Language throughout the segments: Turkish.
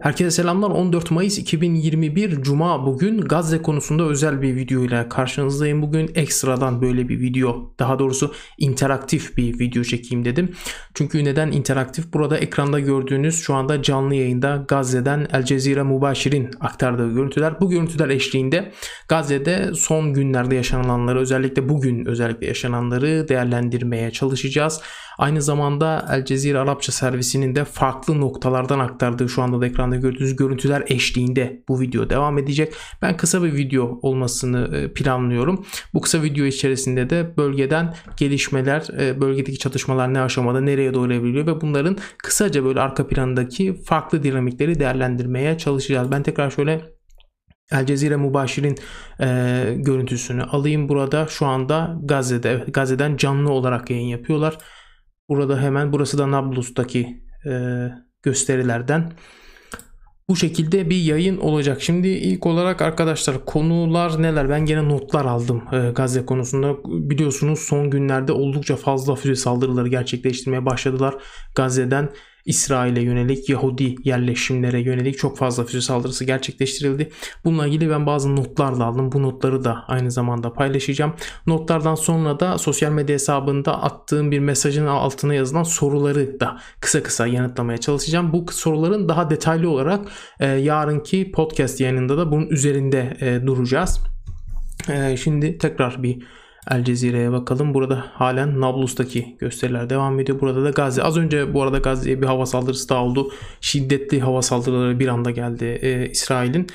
Herkese selamlar. 14 Mayıs 2021 Cuma bugün Gazze konusunda özel bir video ile karşınızdayım. Bugün ekstradan böyle bir video, daha doğrusu interaktif bir video çekeyim dedim. Çünkü neden interaktif? Burada ekranda gördüğünüz şu anda canlı yayında Gazze'den El Cezire Mubashir'in aktardığı görüntüler. Bu görüntüler eşliğinde Gazze'de son günlerde yaşananları, özellikle bugün özellikle yaşananları değerlendirmeye çalışacağız. Aynı zamanda El Cezire Arapça servisinin de farklı noktalardan aktardığı şu anda da ekranda gördüğünüz görüntüler eşliğinde bu video devam edecek. Ben kısa bir video olmasını e, planlıyorum. Bu kısa video içerisinde de bölgeden gelişmeler, e, bölgedeki çatışmalar ne aşamada, nereye doğru evriliyor ve bunların kısaca böyle arka plandaki farklı dinamikleri değerlendirmeye çalışacağız. Ben tekrar şöyle El Cezire Mubashir'in e, görüntüsünü alayım burada. Şu anda Gazze'de, Gazze'den canlı olarak yayın yapıyorlar. Burada hemen burası da Nablus'taki e, gösterilerden. Bu şekilde bir yayın olacak. Şimdi ilk olarak arkadaşlar konular neler? Ben gene notlar aldım e, Gazze konusunda. Biliyorsunuz son günlerde oldukça fazla füze saldırıları gerçekleştirmeye başladılar. Gazze'den İsrail'e yönelik Yahudi yerleşimlere yönelik çok fazla füze saldırısı gerçekleştirildi. Bununla ilgili ben bazı notlar da aldım. Bu notları da aynı zamanda paylaşacağım. Notlardan sonra da sosyal medya hesabında attığım bir mesajın altına yazılan soruları da kısa kısa yanıtlamaya çalışacağım. Bu soruların daha detaylı olarak e, yarınki podcast yayınında da bunun üzerinde e, duracağız. E, şimdi tekrar bir El Cezire'ye bakalım. Burada halen Nablus'taki gösteriler devam ediyor. Burada da Gazze. Az önce bu arada Gazze'ye bir hava saldırısı daha oldu. Şiddetli hava saldırıları bir anda geldi e, İsrail'in.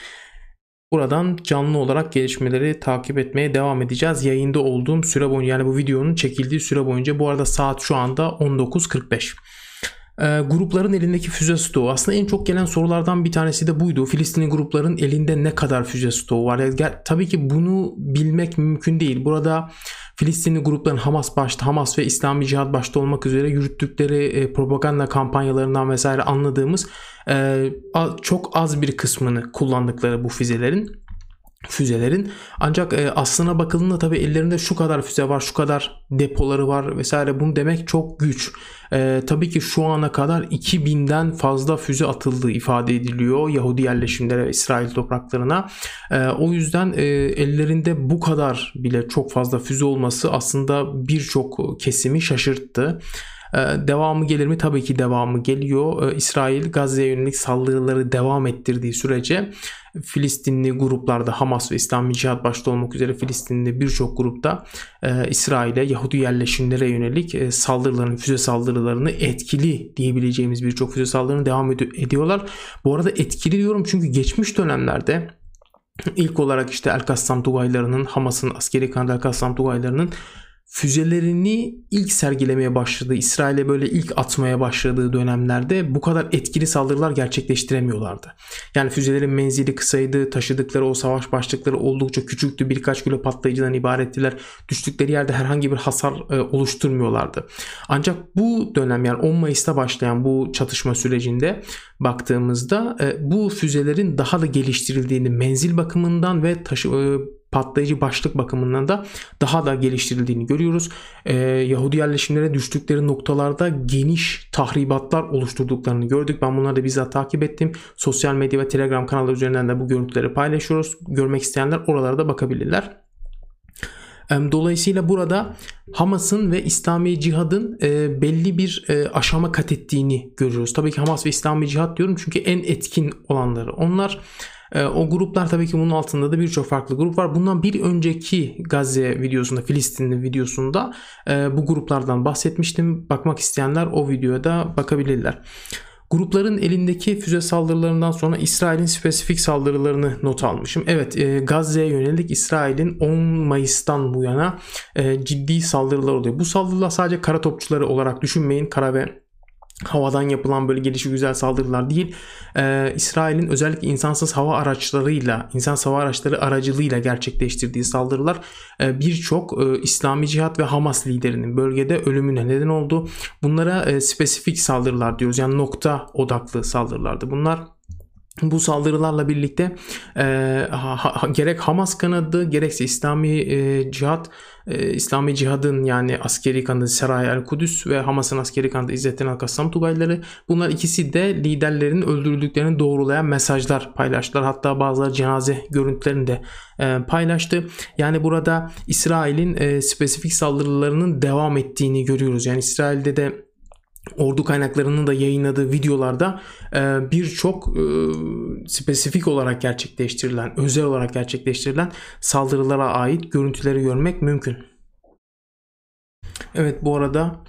Buradan canlı olarak gelişmeleri takip etmeye devam edeceğiz. Yayında olduğum süre boyunca yani bu videonun çekildiği süre boyunca bu arada saat şu anda 19.45 e, grupların elindeki füze stoğu. Aslında en çok gelen sorulardan bir tanesi de buydu. Filistinli grupların elinde ne kadar füze stoğu var? Yani, tabii ki bunu bilmek mümkün değil. Burada Filistinli grupların Hamas başta, Hamas ve İslami Cihad başta olmak üzere yürüttükleri e, propaganda kampanyalarından vesaire anladığımız e, çok az bir kısmını kullandıkları bu füzelerin füzelerin. Ancak e, aslına bakıldığında tabii ellerinde şu kadar füze var, şu kadar depoları var vesaire bunu demek çok güç. E, tabii ki şu ana kadar 2000'den fazla füze atıldığı ifade ediliyor Yahudi yerleşimlere ve İsrail topraklarına. E, o yüzden e, ellerinde bu kadar bile çok fazla füze olması aslında birçok kesimi şaşırttı. Ee, devamı gelir mi? Tabii ki devamı geliyor. Ee, İsrail Gazze'ye yönelik saldırıları devam ettirdiği sürece Filistinli gruplarda Hamas ve İslami Cihad başta olmak üzere Filistinli birçok grupta e, İsrail'e Yahudi yerleşimlere yönelik e, saldırılarını, füze saldırılarını etkili diyebileceğimiz birçok füze saldırılarını devam ed- ediyorlar. Bu arada etkili diyorum çünkü geçmiş dönemlerde ilk olarak işte El Kassam Tugaylarının Hamas'ın askeri kanadı El Kassam Tugaylarının füzelerini ilk sergilemeye başladığı, İsrail'e böyle ilk atmaya başladığı dönemlerde bu kadar etkili saldırılar gerçekleştiremiyorlardı. Yani füzelerin menzili kısaydı, taşıdıkları o savaş başlıkları oldukça küçüktü, birkaç kilo patlayıcıdan ibarettiler. Düştükleri yerde herhangi bir hasar e, oluşturmuyorlardı. Ancak bu dönem yani 10 Mayıs'ta başlayan bu çatışma sürecinde baktığımızda e, bu füzelerin daha da geliştirildiğini menzil bakımından ve taşı e, patlayıcı başlık bakımından da daha da geliştirildiğini görüyoruz. Ee, Yahudi yerleşimlere düştükleri noktalarda geniş tahribatlar oluşturduklarını gördük. Ben bunları da bizzat takip ettim. Sosyal medya ve Telegram kanalları üzerinden de bu görüntüleri paylaşıyoruz. Görmek isteyenler oralara da bakabilirler. Dolayısıyla burada Hamas'ın ve İslami Cihad'ın e, belli bir e, aşama kat ettiğini görüyoruz. Tabii ki Hamas ve İslami Cihad diyorum çünkü en etkin olanları. Onlar o gruplar tabii ki bunun altında da birçok farklı grup var. Bundan bir önceki Gazze videosunda, Filistinli videosunda e, bu gruplardan bahsetmiştim. Bakmak isteyenler o videoya da bakabilirler. Grupların elindeki füze saldırılarından sonra İsrail'in spesifik saldırılarını not almışım. Evet e, Gazze'ye yönelik İsrail'in 10 Mayıs'tan bu yana e, ciddi saldırılar oluyor. Bu saldırılar sadece kara topçuları olarak düşünmeyin. Kara ve havadan yapılan böyle gelişi güzel saldırılar değil. Ee, İsrail'in özellikle insansız hava araçlarıyla, insansız hava araçları aracılığıyla gerçekleştirdiği saldırılar e, birçok e, İslami Cihat ve Hamas liderinin bölgede ölümüne neden oldu. Bunlara e, spesifik saldırılar diyoruz. Yani nokta odaklı saldırılardı bunlar. Bu saldırılarla birlikte e, ha, ha, gerek Hamas kanadı gerekse İslami e, cihat e, İslami cihadın yani askeri kanadı Seray el Kudüs ve Hamas'ın askeri kanadı İzzettin el Kassam Tugayları bunlar ikisi de liderlerin öldürüldüklerini doğrulayan mesajlar paylaştılar. Hatta bazıları cenaze görüntülerini de e, paylaştı. Yani burada İsrail'in e, spesifik saldırılarının devam ettiğini görüyoruz. Yani İsrail'de de ordu kaynaklarının da yayınladığı videolarda e, birçok e, spesifik olarak gerçekleştirilen, özel olarak gerçekleştirilen saldırılara ait görüntüleri görmek mümkün. Evet bu arada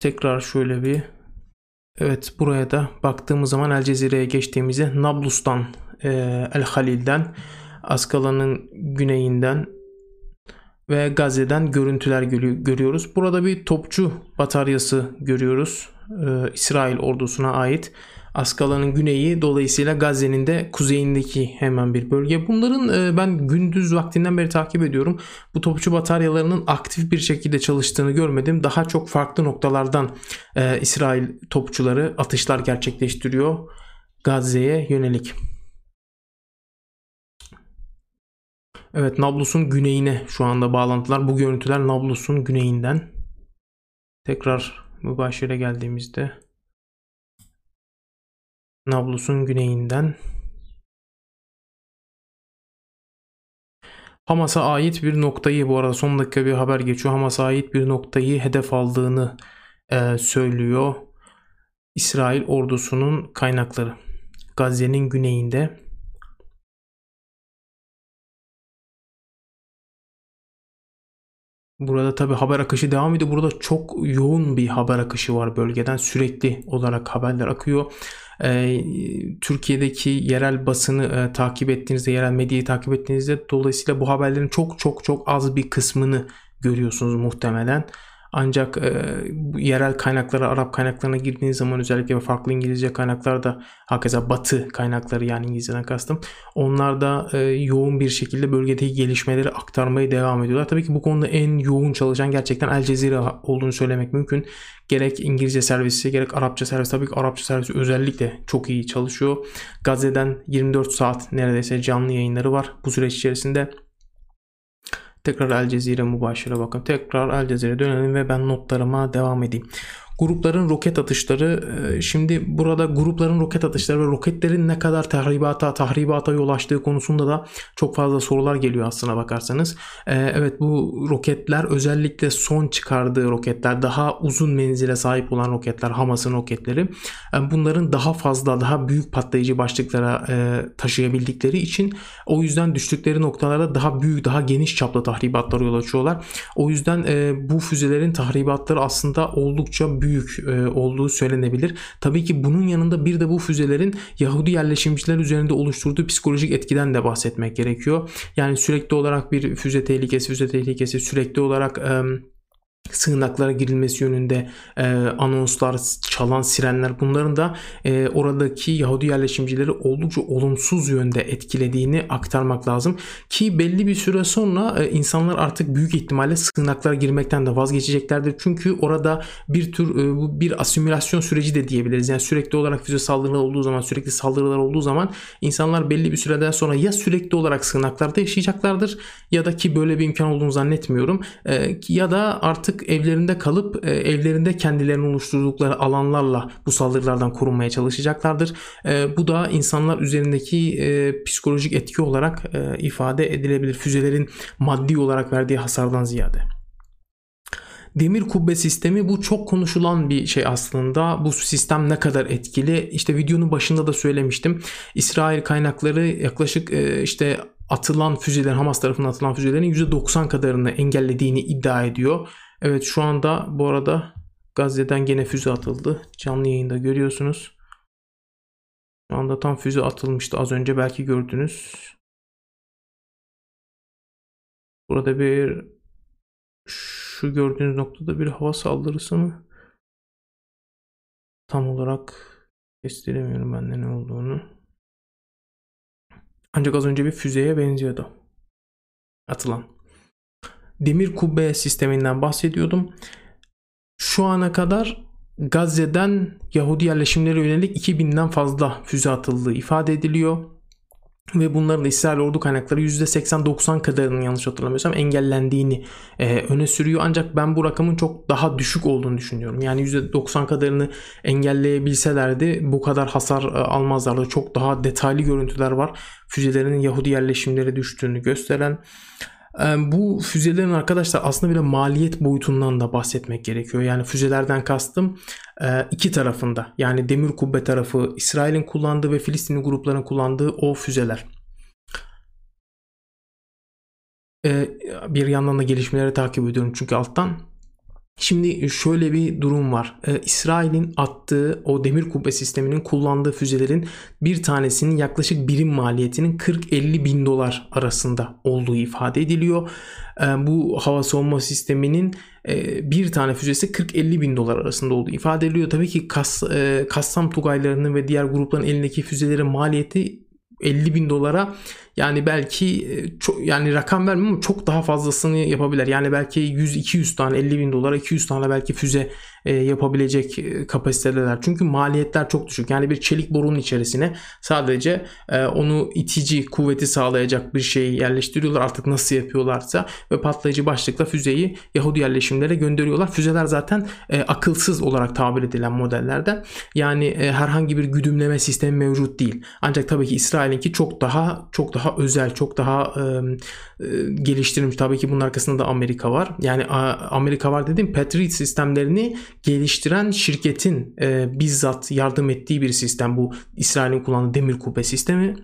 tekrar şöyle bir Evet buraya da baktığımız zaman El Cezire'ye geçtiğimizde Nablus'tan, e, El Halil'den, Askala'nın güneyinden ve Gazze'den görüntüler görüyoruz. Burada bir topçu bataryası görüyoruz. Ee, İsrail ordusuna ait. Askala'nın güneyi dolayısıyla Gazze'nin de kuzeyindeki hemen bir bölge. Bunların e, ben gündüz vaktinden beri takip ediyorum. Bu topçu bataryalarının aktif bir şekilde çalıştığını görmedim. Daha çok farklı noktalardan e, İsrail topçuları atışlar gerçekleştiriyor Gazze'ye yönelik. Evet Nablus'un güneyine şu anda bağlantılar. Bu görüntüler Nablus'un güneyinden. Tekrar mübaşire geldiğimizde Nablus'un güneyinden Hamas'a ait bir noktayı bu arada son dakika bir haber geçiyor. Hamas'a ait bir noktayı hedef aldığını e, söylüyor. İsrail ordusunun kaynakları. Gazze'nin güneyinde Burada tabi haber akışı devam ediyor. Burada çok yoğun bir haber akışı var bölgeden. Sürekli olarak haberler akıyor. Ee, Türkiye'deki yerel basını e, takip ettiğinizde, yerel medyayı takip ettiğinizde dolayısıyla bu haberlerin çok çok çok az bir kısmını görüyorsunuz muhtemelen. Ancak e, yerel kaynaklara, Arap kaynaklarına girdiğiniz zaman özellikle farklı İngilizce kaynaklar da hakeza Batı kaynakları yani İngilizceden kastım. Onlar da e, yoğun bir şekilde bölgedeki gelişmeleri aktarmaya devam ediyorlar. Tabii ki bu konuda en yoğun çalışan gerçekten El Cezire olduğunu söylemek mümkün. Gerek İngilizce servisi gerek Arapça servisi tabii ki Arapça servisi özellikle çok iyi çalışıyor. Gazze'den 24 saat neredeyse canlı yayınları var. Bu süreç içerisinde Tekrar El Cezire mübaşire bakın. Tekrar El Cezire dönelim ve ben notlarıma devam edeyim. Grupların roket atışları e, şimdi burada grupların roket atışları ve roketlerin ne kadar tahribata tahribata yol açtığı konusunda da çok fazla sorular geliyor aslına bakarsanız. E, evet bu roketler özellikle son çıkardığı roketler daha uzun menzile sahip olan roketler Hamas'ın roketleri e, bunların daha fazla daha büyük patlayıcı başlıklara taşıyabildikleri için o yüzden düştükleri noktalarda daha büyük daha geniş çaplı tahribatlara yol açıyorlar. O yüzden bu füzelerin tahribatları aslında oldukça büyük büyük e, olduğu söylenebilir. Tabii ki bunun yanında bir de bu füzelerin Yahudi yerleşimciler üzerinde oluşturduğu psikolojik etkiden de bahsetmek gerekiyor. Yani sürekli olarak bir füze tehlikesi, füze tehlikesi sürekli olarak e, sığınaklara girilmesi yönünde e, anonslar, çalan sirenler bunların da e, oradaki Yahudi yerleşimcileri oldukça olumsuz yönde etkilediğini aktarmak lazım. Ki belli bir süre sonra e, insanlar artık büyük ihtimalle sığınaklara girmekten de vazgeçeceklerdir. Çünkü orada bir tür e, bir asimilasyon süreci de diyebiliriz. Yani sürekli olarak füze saldırılar olduğu zaman, sürekli saldırılar olduğu zaman insanlar belli bir süreden sonra ya sürekli olarak sığınaklarda yaşayacaklardır ya da ki böyle bir imkan olduğunu zannetmiyorum. E, ya da artık evlerinde kalıp e, evlerinde kendilerini oluşturdukları alanlarla bu saldırılardan korunmaya çalışacaklardır. E, bu da insanlar üzerindeki e, psikolojik etki olarak ifade edilebilir. Füzelerin maddi olarak verdiği hasardan ziyade. Demir kubbe sistemi bu çok konuşulan bir şey aslında. Bu sistem ne kadar etkili? İşte videonun başında da söylemiştim. İsrail kaynakları yaklaşık işte atılan füzelerin Hamas tarafından atılan füzelerin %90 kadarını engellediğini iddia ediyor. Evet şu anda bu arada Gazze'den gene füze atıldı. Canlı yayında görüyorsunuz. Şu anda tam füze atılmıştı az önce belki gördünüz. Burada bir şu gördüğünüz noktada bir hava saldırısı mı? Tam olarak kestiremiyorum ben de ne olduğunu. Ancak az önce bir füzeye benziyordu. Atılan demir kubbe sisteminden bahsediyordum. Şu ana kadar Gazze'den Yahudi yerleşimlere yönelik 2000'den fazla füze atıldığı ifade ediliyor. Ve bunların İsrail ordu kaynakları %80-90 kadarının yanlış hatırlamıyorsam engellendiğini e, öne sürüyor. Ancak ben bu rakamın çok daha düşük olduğunu düşünüyorum. Yani %90 kadarını engelleyebilselerdi bu kadar hasar e, almazlardı. Çok daha detaylı görüntüler var. Füzelerin Yahudi yerleşimlere düştüğünü gösteren. Bu füzelerin arkadaşlar aslında bir de maliyet boyutundan da bahsetmek gerekiyor. Yani füzelerden kastım iki tarafında yani demir kubbe tarafı İsrail'in kullandığı ve Filistinli grupların kullandığı o füzeler. Bir yandan da gelişmeleri takip ediyorum çünkü alttan. Şimdi şöyle bir durum var. Ee, İsrail'in attığı o demir kubbe sisteminin kullandığı füzelerin bir tanesinin yaklaşık birim maliyetinin 40-50 bin dolar arasında olduğu ifade ediliyor. Ee, bu hava savunma sisteminin e, bir tane füzesi 40-50 bin dolar arasında olduğu ifade ediliyor. Tabii ki Kas, e, Kassam Tugaylarının ve diğer grupların elindeki füzelerin maliyeti 50 bin dolara yani belki e, çok, yani rakam vermiyorum ama çok daha fazlasını yapabilir. Yani belki 100-200 tane 50 bin dolara 200 tane belki füze e, yapabilecek e, kapasiteler. Çünkü maliyetler çok düşük. Yani bir çelik borunun içerisine sadece onu itici kuvveti sağlayacak bir şeyi yerleştiriyorlar. Artık nasıl yapıyorlarsa ve patlayıcı başlıkla füzeyi Yahudi yerleşimlere gönderiyorlar. Füzeler zaten akılsız olarak tabir edilen modellerden. Yani herhangi bir güdümleme sistemi mevcut değil. Ancak tabii ki İsrail'inki çok daha çok daha özel, çok daha e, e, geliştirilmiş. Tabii ki bunun arkasında da Amerika var. Yani a, Amerika var dediğim Patriot sistemlerini geliştiren şirketin e, bizzat yardım ettiği bir sistem bu İsrail'in kullandığı demir kubbe sistemi.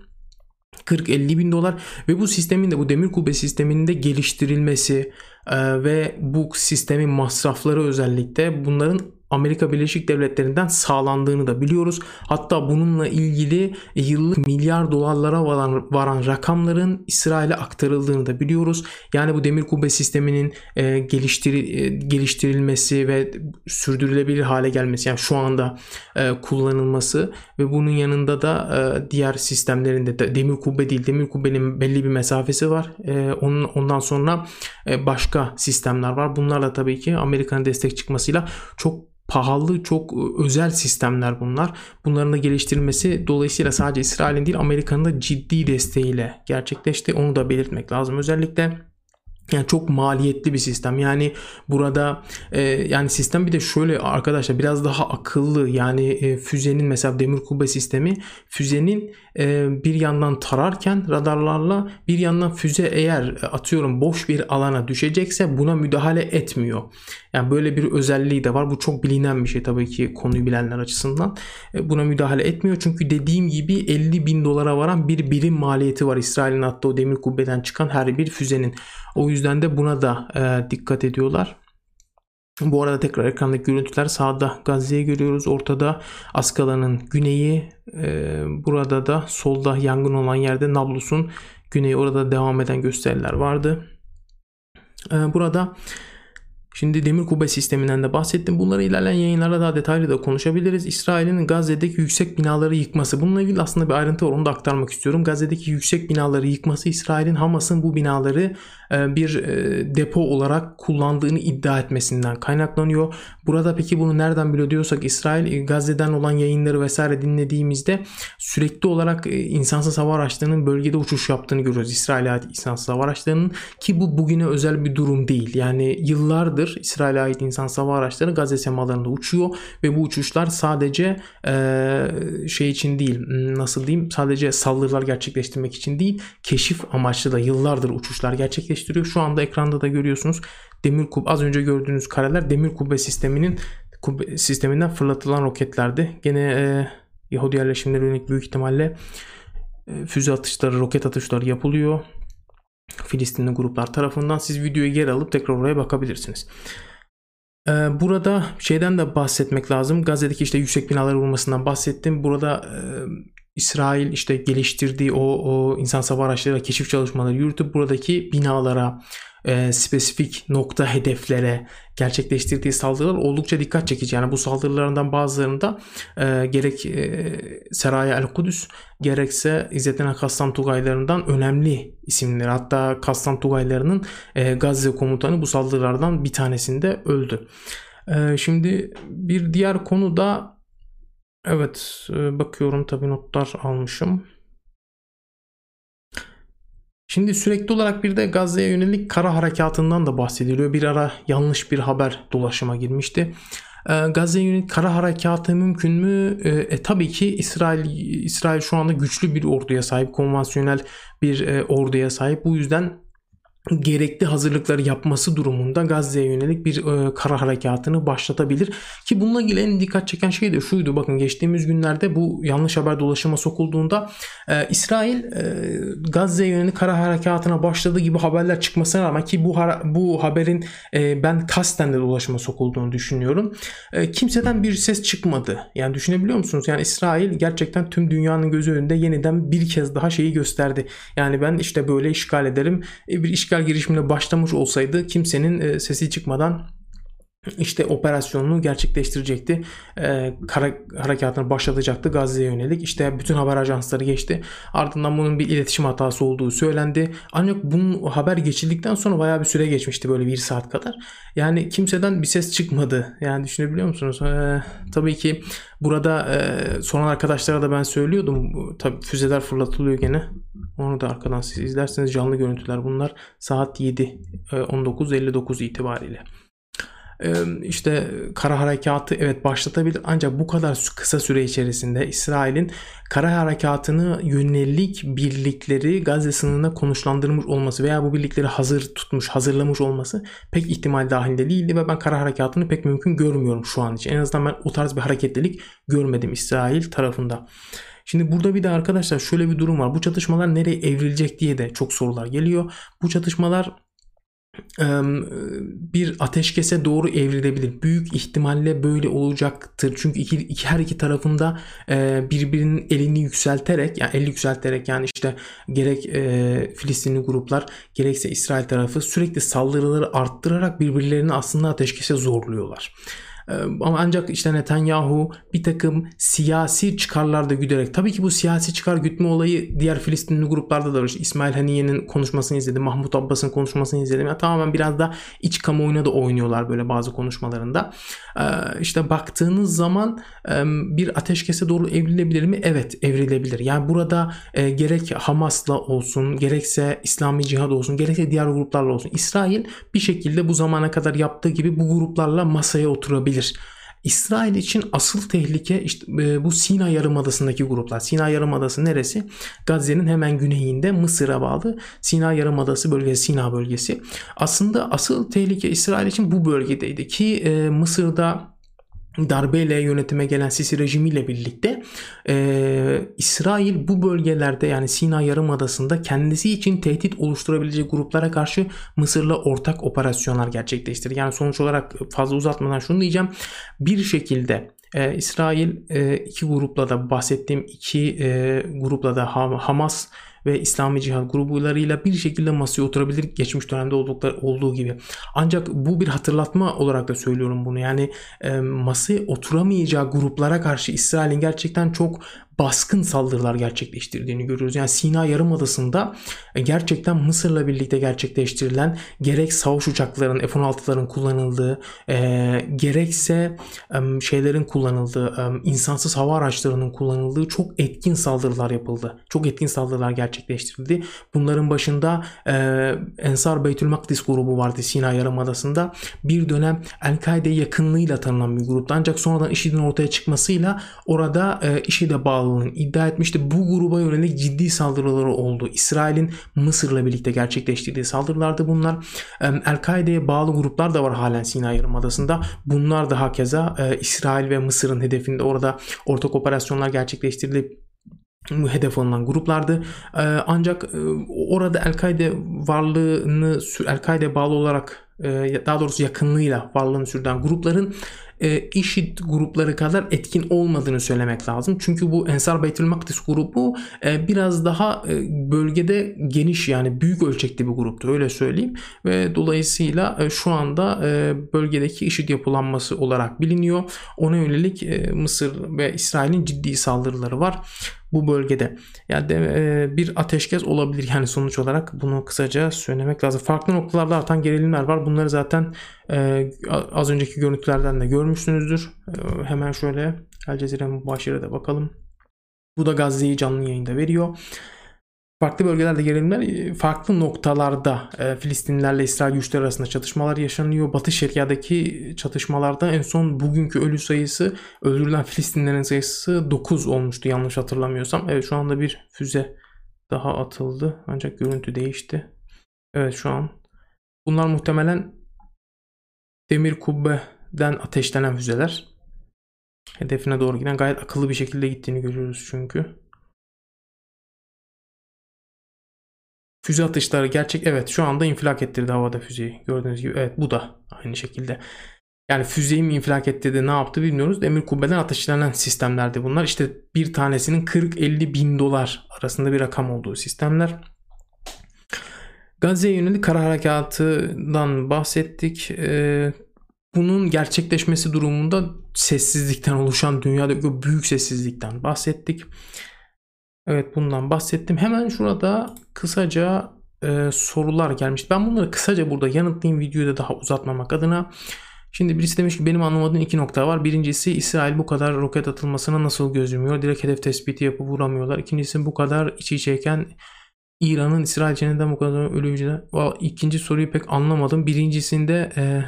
40-50 bin dolar ve bu sistemin de bu demir kubbe sisteminin de geliştirilmesi e, ve bu sistemin masrafları özellikle bunların Amerika Birleşik Devletleri'nden sağlandığını da biliyoruz. Hatta bununla ilgili yıllık milyar dolarlara varan, varan rakamların İsrail'e aktarıldığını da biliyoruz. Yani bu demir kubbe sisteminin e, geliştir, e, geliştirilmesi ve sürdürülebilir hale gelmesi yani şu anda e, kullanılması ve bunun yanında da e, diğer sistemlerinde de demir kubbe değil demir kubbenin belli bir mesafesi var. E, onun ondan sonra e, başka sistemler var. Bunlarla tabii ki Amerika'nın destek çıkmasıyla çok pahalı çok ıı, özel sistemler bunlar. Bunların da geliştirilmesi dolayısıyla sadece İsrail'in değil Amerika'nın da ciddi desteğiyle gerçekleşti. Onu da belirtmek lazım. Özellikle yani çok maliyetli bir sistem. Yani burada e, yani sistem bir de şöyle arkadaşlar biraz daha akıllı. Yani e, füzenin mesela demir kubbe sistemi füzenin bir yandan tararken radarlarla bir yandan füze eğer e, atıyorum boş bir alana düşecekse buna müdahale etmiyor. Yani böyle bir özelliği de var. Bu çok bilinen bir şey tabii ki konuyu bilenler açısından. E, buna müdahale etmiyor. Çünkü dediğim gibi 50 bin dolara varan bir birim maliyeti var. İsrail'in attığı o demir kubbeden çıkan her bir füzenin. O yüzden de buna da e, dikkat ediyorlar. Bu arada tekrar ekrandaki görüntüler sağda Gazze'yi görüyoruz. Ortada Askala'nın güneyi. E, burada da solda yangın olan yerde Nablus'un güneyi. Orada devam eden gösteriler vardı. E, burada Şimdi demir kubbe sisteminden de bahsettim. Bunları ilerleyen yayınlarda daha detaylı da konuşabiliriz. İsrail'in Gazze'deki yüksek binaları yıkması. Bununla ilgili aslında bir ayrıntı var onu da aktarmak istiyorum. Gazze'deki yüksek binaları yıkması İsrail'in Hamas'ın bu binaları bir e, depo olarak kullandığını iddia etmesinden kaynaklanıyor. Burada peki bunu nereden biliyor diyorsak İsrail e, Gazze'den olan yayınları vesaire dinlediğimizde sürekli olarak insansız hava araçlarının bölgede uçuş yaptığını görüyoruz. İsrail'e ait insansız hava araçlarının ki bu bugüne özel bir durum değil. Yani yıllardır İsrail'e ait insansız hava araçları Gazze semalarında uçuyor ve bu uçuşlar sadece e, şey için değil nasıl diyeyim sadece saldırılar gerçekleştirmek için değil keşif amaçlı da yıllardır uçuşlar gerçekleştiriyor gerçekleştiriyor. Şu anda ekranda da görüyorsunuz. Demir kubbe az önce gördüğünüz kareler demir kubbe sisteminin kubbe sisteminden fırlatılan roketlerdi. Gene e, Yahudi yerleşimleri yönelik büyük ihtimalle e, füze atışları, roket atışları yapılıyor. Filistinli gruplar tarafından siz videoyu geri alıp tekrar oraya bakabilirsiniz. E, burada şeyden de bahsetmek lazım. Gazze'deki işte yüksek binalar vurmasından bahsettim. Burada e, İsrail işte geliştirdiği o, o insan hava araçlarıyla keşif çalışmaları yürütüp buradaki binalara, e, spesifik nokta hedeflere gerçekleştirdiği saldırılar oldukça dikkat çekici. Yani bu saldırılarından bazılarında e, gerek e, Seraya El Kudüs gerekse İzzettin Kassam Tugaylarından önemli isimleri. Hatta Kassam Tugaylarının e, Gazze komutanı bu saldırılardan bir tanesinde öldü. Ee, şimdi bir diğer konu da evet e, bakıyorum tabii notlar almışım. Şimdi sürekli olarak bir de Gazze'ye yönelik kara harekatından da bahsediliyor. Bir ara yanlış bir haber dolaşıma girmişti. Ee, Gazze'ye yönelik kara harekatı mümkün mü? Ee, e, tabii ki İsrail İsrail şu anda güçlü bir orduya sahip, konvansiyonel bir e, orduya sahip. Bu yüzden gerekli hazırlıkları yapması durumunda Gazze'ye yönelik bir e, kara harekatını başlatabilir. Ki bununla ilgili en dikkat çeken şey de şuydu. Bakın geçtiğimiz günlerde bu yanlış haber dolaşıma sokulduğunda e, İsrail e, Gazze'ye yönelik kara harekatına başladığı gibi haberler çıkmasına rağmen ki bu bu haberin e, ben kasten de dolaşıma sokulduğunu düşünüyorum. E, kimseden bir ses çıkmadı. Yani düşünebiliyor musunuz? Yani İsrail gerçekten tüm dünyanın gözü önünde yeniden bir kez daha şeyi gösterdi. Yani ben işte böyle işgal ederim. E, bir işgal işgal girişimine başlamış olsaydı kimsenin e, sesi çıkmadan işte operasyonunu gerçekleştirecekti. Ee, kara harekatını başlatacaktı Gazze'ye yönelik. İşte bütün haber ajansları geçti. Ardından bunun bir iletişim hatası olduğu söylendi. Ancak bunun haber geçildikten sonra bayağı bir süre geçmişti böyle bir saat kadar. Yani kimseden bir ses çıkmadı. Yani düşünebiliyor musunuz? Ee, tabii ki burada e, soran arkadaşlara da ben söylüyordum. Tabii füzeler fırlatılıyor gene. Onu da arkadan siz izlerseniz canlı görüntüler bunlar. Saat 7 19.59 e, itibariyle işte kara harekatı evet başlatabilir ancak bu kadar kısa süre içerisinde İsrail'in kara harekatını yönelik birlikleri Gazze sınırına konuşlandırmış olması veya bu birlikleri hazır tutmuş, hazırlamış olması pek ihtimal dahilinde değildi ve ben kara harekatını pek mümkün görmüyorum şu an için. En azından ben o tarz bir hareketlilik görmedim İsrail tarafında. Şimdi burada bir de arkadaşlar şöyle bir durum var. Bu çatışmalar nereye evrilecek diye de çok sorular geliyor. Bu çatışmalar bir ateşkese doğru evrilebilir. Büyük ihtimalle böyle olacaktır. Çünkü iki, iki her iki tarafında birbirinin elini yükselterek yani eli yükselterek yani işte gerek Filistinli gruplar gerekse İsrail tarafı sürekli saldırıları arttırarak birbirlerini aslında ateşkese zorluyorlar. Ama ancak işte Netanyahu bir takım siyasi çıkarlar da güderek tabii ki bu siyasi çıkar gütme olayı diğer Filistinli gruplarda da var. İşte İsmail Haniye'nin konuşmasını izledim. Mahmut Abbas'ın konuşmasını izledim. Yani tamamen biraz da iç kamuoyuna da oynuyorlar böyle bazı konuşmalarında. İşte baktığınız zaman bir ateşkese doğru evrilebilir mi? Evet evrilebilir. Yani burada gerek Hamas'la olsun gerekse İslami Cihad olsun gerekse diğer gruplarla olsun İsrail bir şekilde bu zamana kadar yaptığı gibi bu gruplarla masaya oturabilir olabilir. İsrail için asıl tehlike işte e, bu Sina Yarımadası'ndaki gruplar. Sina Yarımadası neresi? Gazze'nin hemen güneyinde Mısır'a bağlı Sina Yarımadası bölgesi, Sina bölgesi. Aslında asıl tehlike İsrail için bu bölgedeydi ki e, Mısır'da darbeyle yönetime gelen Sisi rejimiyle birlikte e, İsrail bu bölgelerde yani Sina Yarımadası'nda kendisi için tehdit oluşturabilecek gruplara karşı Mısır'la ortak operasyonlar gerçekleştirdi. Yani sonuç olarak fazla uzatmadan şunu diyeceğim. Bir şekilde e, İsrail e, iki grupla da bahsettiğim iki e, grupla da Hamas ve İslami Cihad gruplarıyla bir şekilde masaya oturabilir geçmiş dönemde oldukları olduğu gibi. Ancak bu bir hatırlatma olarak da söylüyorum bunu. Yani e, masaya oturamayacağı gruplara karşı İsrail'in gerçekten çok baskın saldırılar gerçekleştirdiğini görüyoruz. Yani Sina Yarımadası'nda e, gerçekten Mısır'la birlikte gerçekleştirilen gerek savaş uçaklarının F-16'ların kullanıldığı e, gerekse e, şeylerin kullanıldığı e, insansız hava araçlarının kullanıldığı çok etkin saldırılar yapıldı. Çok etkin saldırılar gerçekleştirildi. Bunların başında e, Ensar Beytül Makdis grubu vardı Sina Yarımadası'nda. Bir dönem El-Kaide yakınlığıyla tanınan bir gruptu. Ancak sonradan IŞİD'in ortaya çıkmasıyla orada e, IŞİD'e bağlı bağlılığını iddia etmişti. Bu gruba yönelik ciddi saldırıları oldu. İsrail'in Mısır'la birlikte gerçekleştirdiği saldırılardı bunlar. El-Kaide'ye bağlı gruplar da var halen Sina Yarımadası'nda. Bunlar da hakeza e, İsrail ve Mısır'ın hedefinde orada ortak operasyonlar gerçekleştirilip hedef alınan gruplardı. Ee, ancak e, orada El-Kaide varlığını El-Kaide bağlı olarak e, daha doğrusu yakınlığıyla varlığını sürdüren grupların e, IŞİD grupları kadar etkin olmadığını söylemek lazım. Çünkü bu Ensar Beytül Makdis grubu e, biraz daha e, bölgede geniş yani büyük ölçekli bir gruptur öyle söyleyeyim. Ve dolayısıyla e, şu anda e, bölgedeki IŞİD yapılanması olarak biliniyor. Ona yönelik e, Mısır ve İsrail'in ciddi saldırıları var. Bu bölgede. Yani de, e, bir ateşkes olabilir yani sonuç olarak bunu kısaca söylemek lazım. Farklı noktalarda artan gerilimler var. Bunları zaten e, az önceki görüntülerden de görmüşsünüzdür. E, hemen şöyle El Cezire Mübaşire'de bakalım. Bu da Gazze'yi canlı yayında veriyor. Farklı bölgelerde gerilimler e, farklı noktalarda e, Filistinlerle İsrail güçleri arasında çatışmalar yaşanıyor. Batı Şeria'daki çatışmalarda en son bugünkü ölü sayısı öldürülen Filistinlerin sayısı 9 olmuştu yanlış hatırlamıyorsam. Evet şu anda bir füze daha atıldı ancak görüntü değişti. Evet şu an bunlar muhtemelen demir kubbeden ateşlenen füzeler. Hedefine doğru giden gayet akıllı bir şekilde gittiğini görüyoruz çünkü. Füze atışları gerçek evet şu anda infilak ettirdi havada füzeyi. Gördüğünüz gibi evet bu da aynı şekilde. Yani füzeyi mi infilak ettirdi ne yaptı bilmiyoruz. Demir kubbeden ateşlenen sistemlerdi bunlar. İşte bir tanesinin 40-50 bin dolar arasında bir rakam olduğu sistemler. Gazze'ye yönelik kara harekatından bahsettik. Ee, bunun gerçekleşmesi durumunda sessizlikten oluşan dünyada büyük sessizlikten bahsettik. Evet bundan bahsettim. Hemen şurada kısaca e, sorular gelmiş. Ben bunları kısaca burada yanıtlayayım videoyu da daha uzatmamak adına. Şimdi birisi demiş ki benim anlamadığım iki nokta var. Birincisi İsrail bu kadar roket atılmasına nasıl göz yumuyor? Direkt hedef tespiti yapıp vuramıyorlar. İkincisi bu kadar iç içeyken İran'ın İsrail neden bu kadar ölücüler? İkinci soruyu pek anlamadım. Birincisinde e,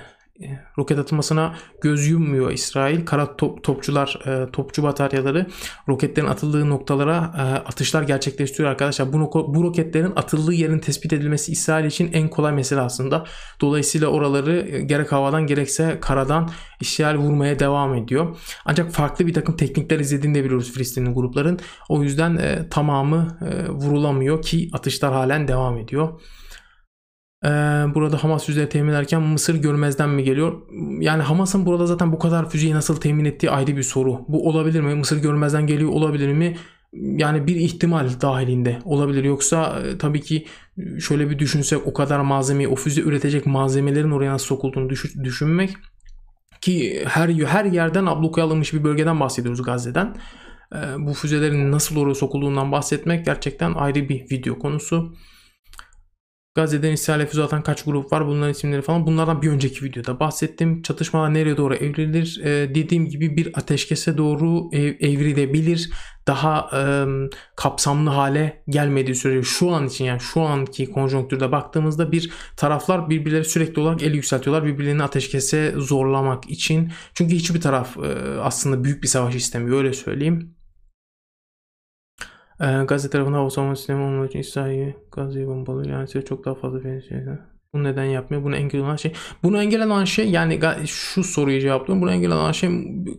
roket atılmasına göz yummuyor İsrail. Kara top, topçular, e, topçu bataryaları roketlerin atıldığı noktalara e, atışlar gerçekleştiriyor arkadaşlar. Bu, bu roketlerin atıldığı yerin tespit edilmesi İsrail için en kolay mesele aslında. Dolayısıyla oraları e, gerek havadan gerekse karadan İsrail vurmaya devam ediyor. Ancak farklı bir takım teknikler izlediğini de biliyoruz Filistinli grupların. O yüzden e, tamamı e, vurulamıyor ki atışlar halen devam ediyor. Ee, burada Hamas füzeleri temin ederken Mısır görmezden mi geliyor? Yani Hamas'ın burada zaten bu kadar füzeyi nasıl temin ettiği ayrı bir soru. Bu olabilir mi? Mısır görmezden geliyor olabilir mi? Yani bir ihtimal dahilinde olabilir. Yoksa e, tabii ki şöyle bir düşünsek o kadar malzemeyi, o füze üretecek malzemelerin oraya nasıl sokulduğunu düş- düşünmek ki her her yerden ablukaya alınmış bir bölgeden bahsediyoruz Gazze'den. Ee, bu füzelerin nasıl oraya sokulduğundan bahsetmek gerçekten ayrı bir video konusu. Gazze'den İsrail'e füze kaç grup var bunların isimleri falan bunlardan bir önceki videoda bahsettim. Çatışmalar nereye doğru evrilir? Ee, dediğim gibi bir ateşkese doğru ev, evrilebilir. Daha e, kapsamlı hale gelmediği sürece şu an için yani şu anki konjonktürde baktığımızda bir taraflar birbirleri sürekli olarak el yükseltiyorlar birbirlerini ateşkese zorlamak için. Çünkü hiçbir taraf e, aslında büyük bir savaş istemiyor öyle söyleyeyim. Ee, Gazze tarafında savunma sistemi olmadığı için İsrail'i Gazze'yi bombalıyor. Yani size çok daha fazla şey. Bunu neden yapmıyor? Bunu engel olan şey. Bunu engel olan şey yani şu soruyu cevaplıyorum. Bunu engel olan şey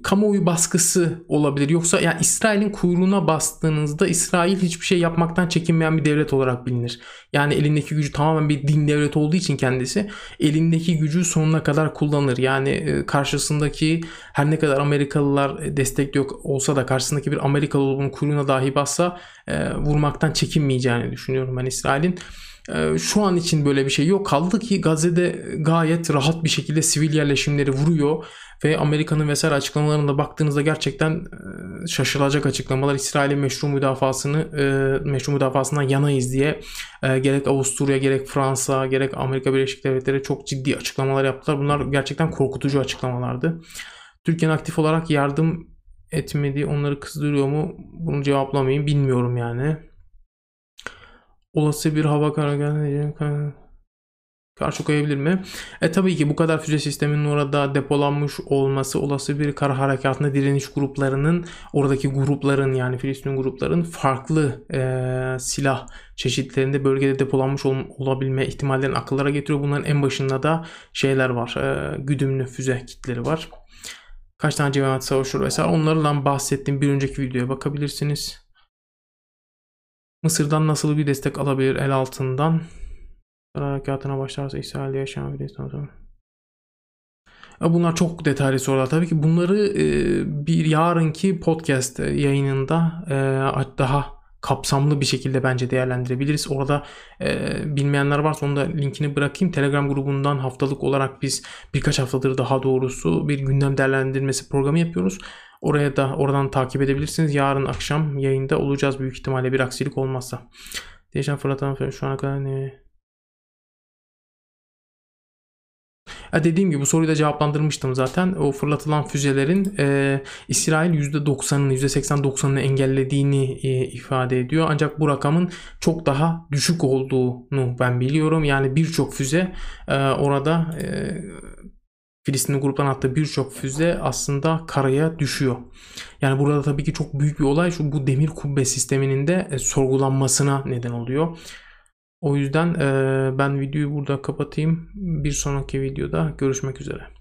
kamuoyu baskısı olabilir. Yoksa yani İsrail'in kuyruğuna bastığınızda İsrail hiçbir şey yapmaktan çekinmeyen bir devlet olarak bilinir. Yani elindeki gücü tamamen bir din devleti olduğu için kendisi elindeki gücü sonuna kadar kullanır. Yani e, karşısındaki her ne kadar Amerikalılar destekliyor olsa da karşısındaki bir Amerikalı olduğunu kuyruğuna dahi bassa e, vurmaktan çekinmeyeceğini düşünüyorum ben İsrail'in. Ee, şu an için böyle bir şey yok. Kaldı ki Gazze'de gayet rahat bir şekilde sivil yerleşimleri vuruyor ve Amerika'nın vesaire açıklamalarına baktığınızda gerçekten e, şaşılacak açıklamalar. İsrail'in meşru müdafasını e, meşru müdafasından yanayız diye e, gerek Avusturya gerek Fransa gerek Amerika Birleşik Devletleri çok ciddi açıklamalar yaptılar. Bunlar gerçekten korkutucu açıklamalardı. Türkiye'nin aktif olarak yardım etmediği onları kızdırıyor mu? Bunu cevaplamayayım bilmiyorum yani olası bir hava karargahı karşı koyabilir mi? E tabii ki bu kadar füze sisteminin orada depolanmış olması olası bir kara harekatında direniş gruplarının oradaki grupların yani Filistin grupların farklı e, silah çeşitlerinde bölgede depolanmış ol, olabilme ihtimallerini akıllara getiriyor. Bunların en başında da şeyler var. E, güdümlü füze kitleri var. Kaç tane cemaat savaşıyor vesaire onlardan bahsettiğim bir önceki videoya bakabilirsiniz. Mısır'dan nasıl bir destek alabilir el altından? Karar harekatına başlarsa İsrail'de yaşayan Filistin Bunlar çok detaylı sorular. Tabii ki bunları e, bir yarınki podcast yayınında e, daha kapsamlı bir şekilde bence değerlendirebiliriz. Orada e, bilmeyenler varsa onu da linkini bırakayım. Telegram grubundan haftalık olarak biz birkaç haftadır daha doğrusu bir gündem değerlendirmesi programı yapıyoruz. Oraya da oradan takip edebilirsiniz. Yarın akşam yayında olacağız büyük ihtimalle bir aksilik olmazsa. Değişen fırlatan şu ana kadar ne? Ya dediğim gibi bu soruyu da cevaplandırmıştım zaten. O fırlatılan füzelerin e, İsrail %90'ını %80-90'ını engellediğini e, ifade ediyor. Ancak bu rakamın çok daha düşük olduğunu ben biliyorum. Yani birçok füze e, orada e, Filistinli gruptan attığı birçok füze aslında karaya düşüyor. Yani burada tabii ki çok büyük bir olay şu bu demir kubbe sisteminin de e, sorgulanmasına neden oluyor. O yüzden e, ben videoyu burada kapatayım. Bir sonraki videoda görüşmek üzere.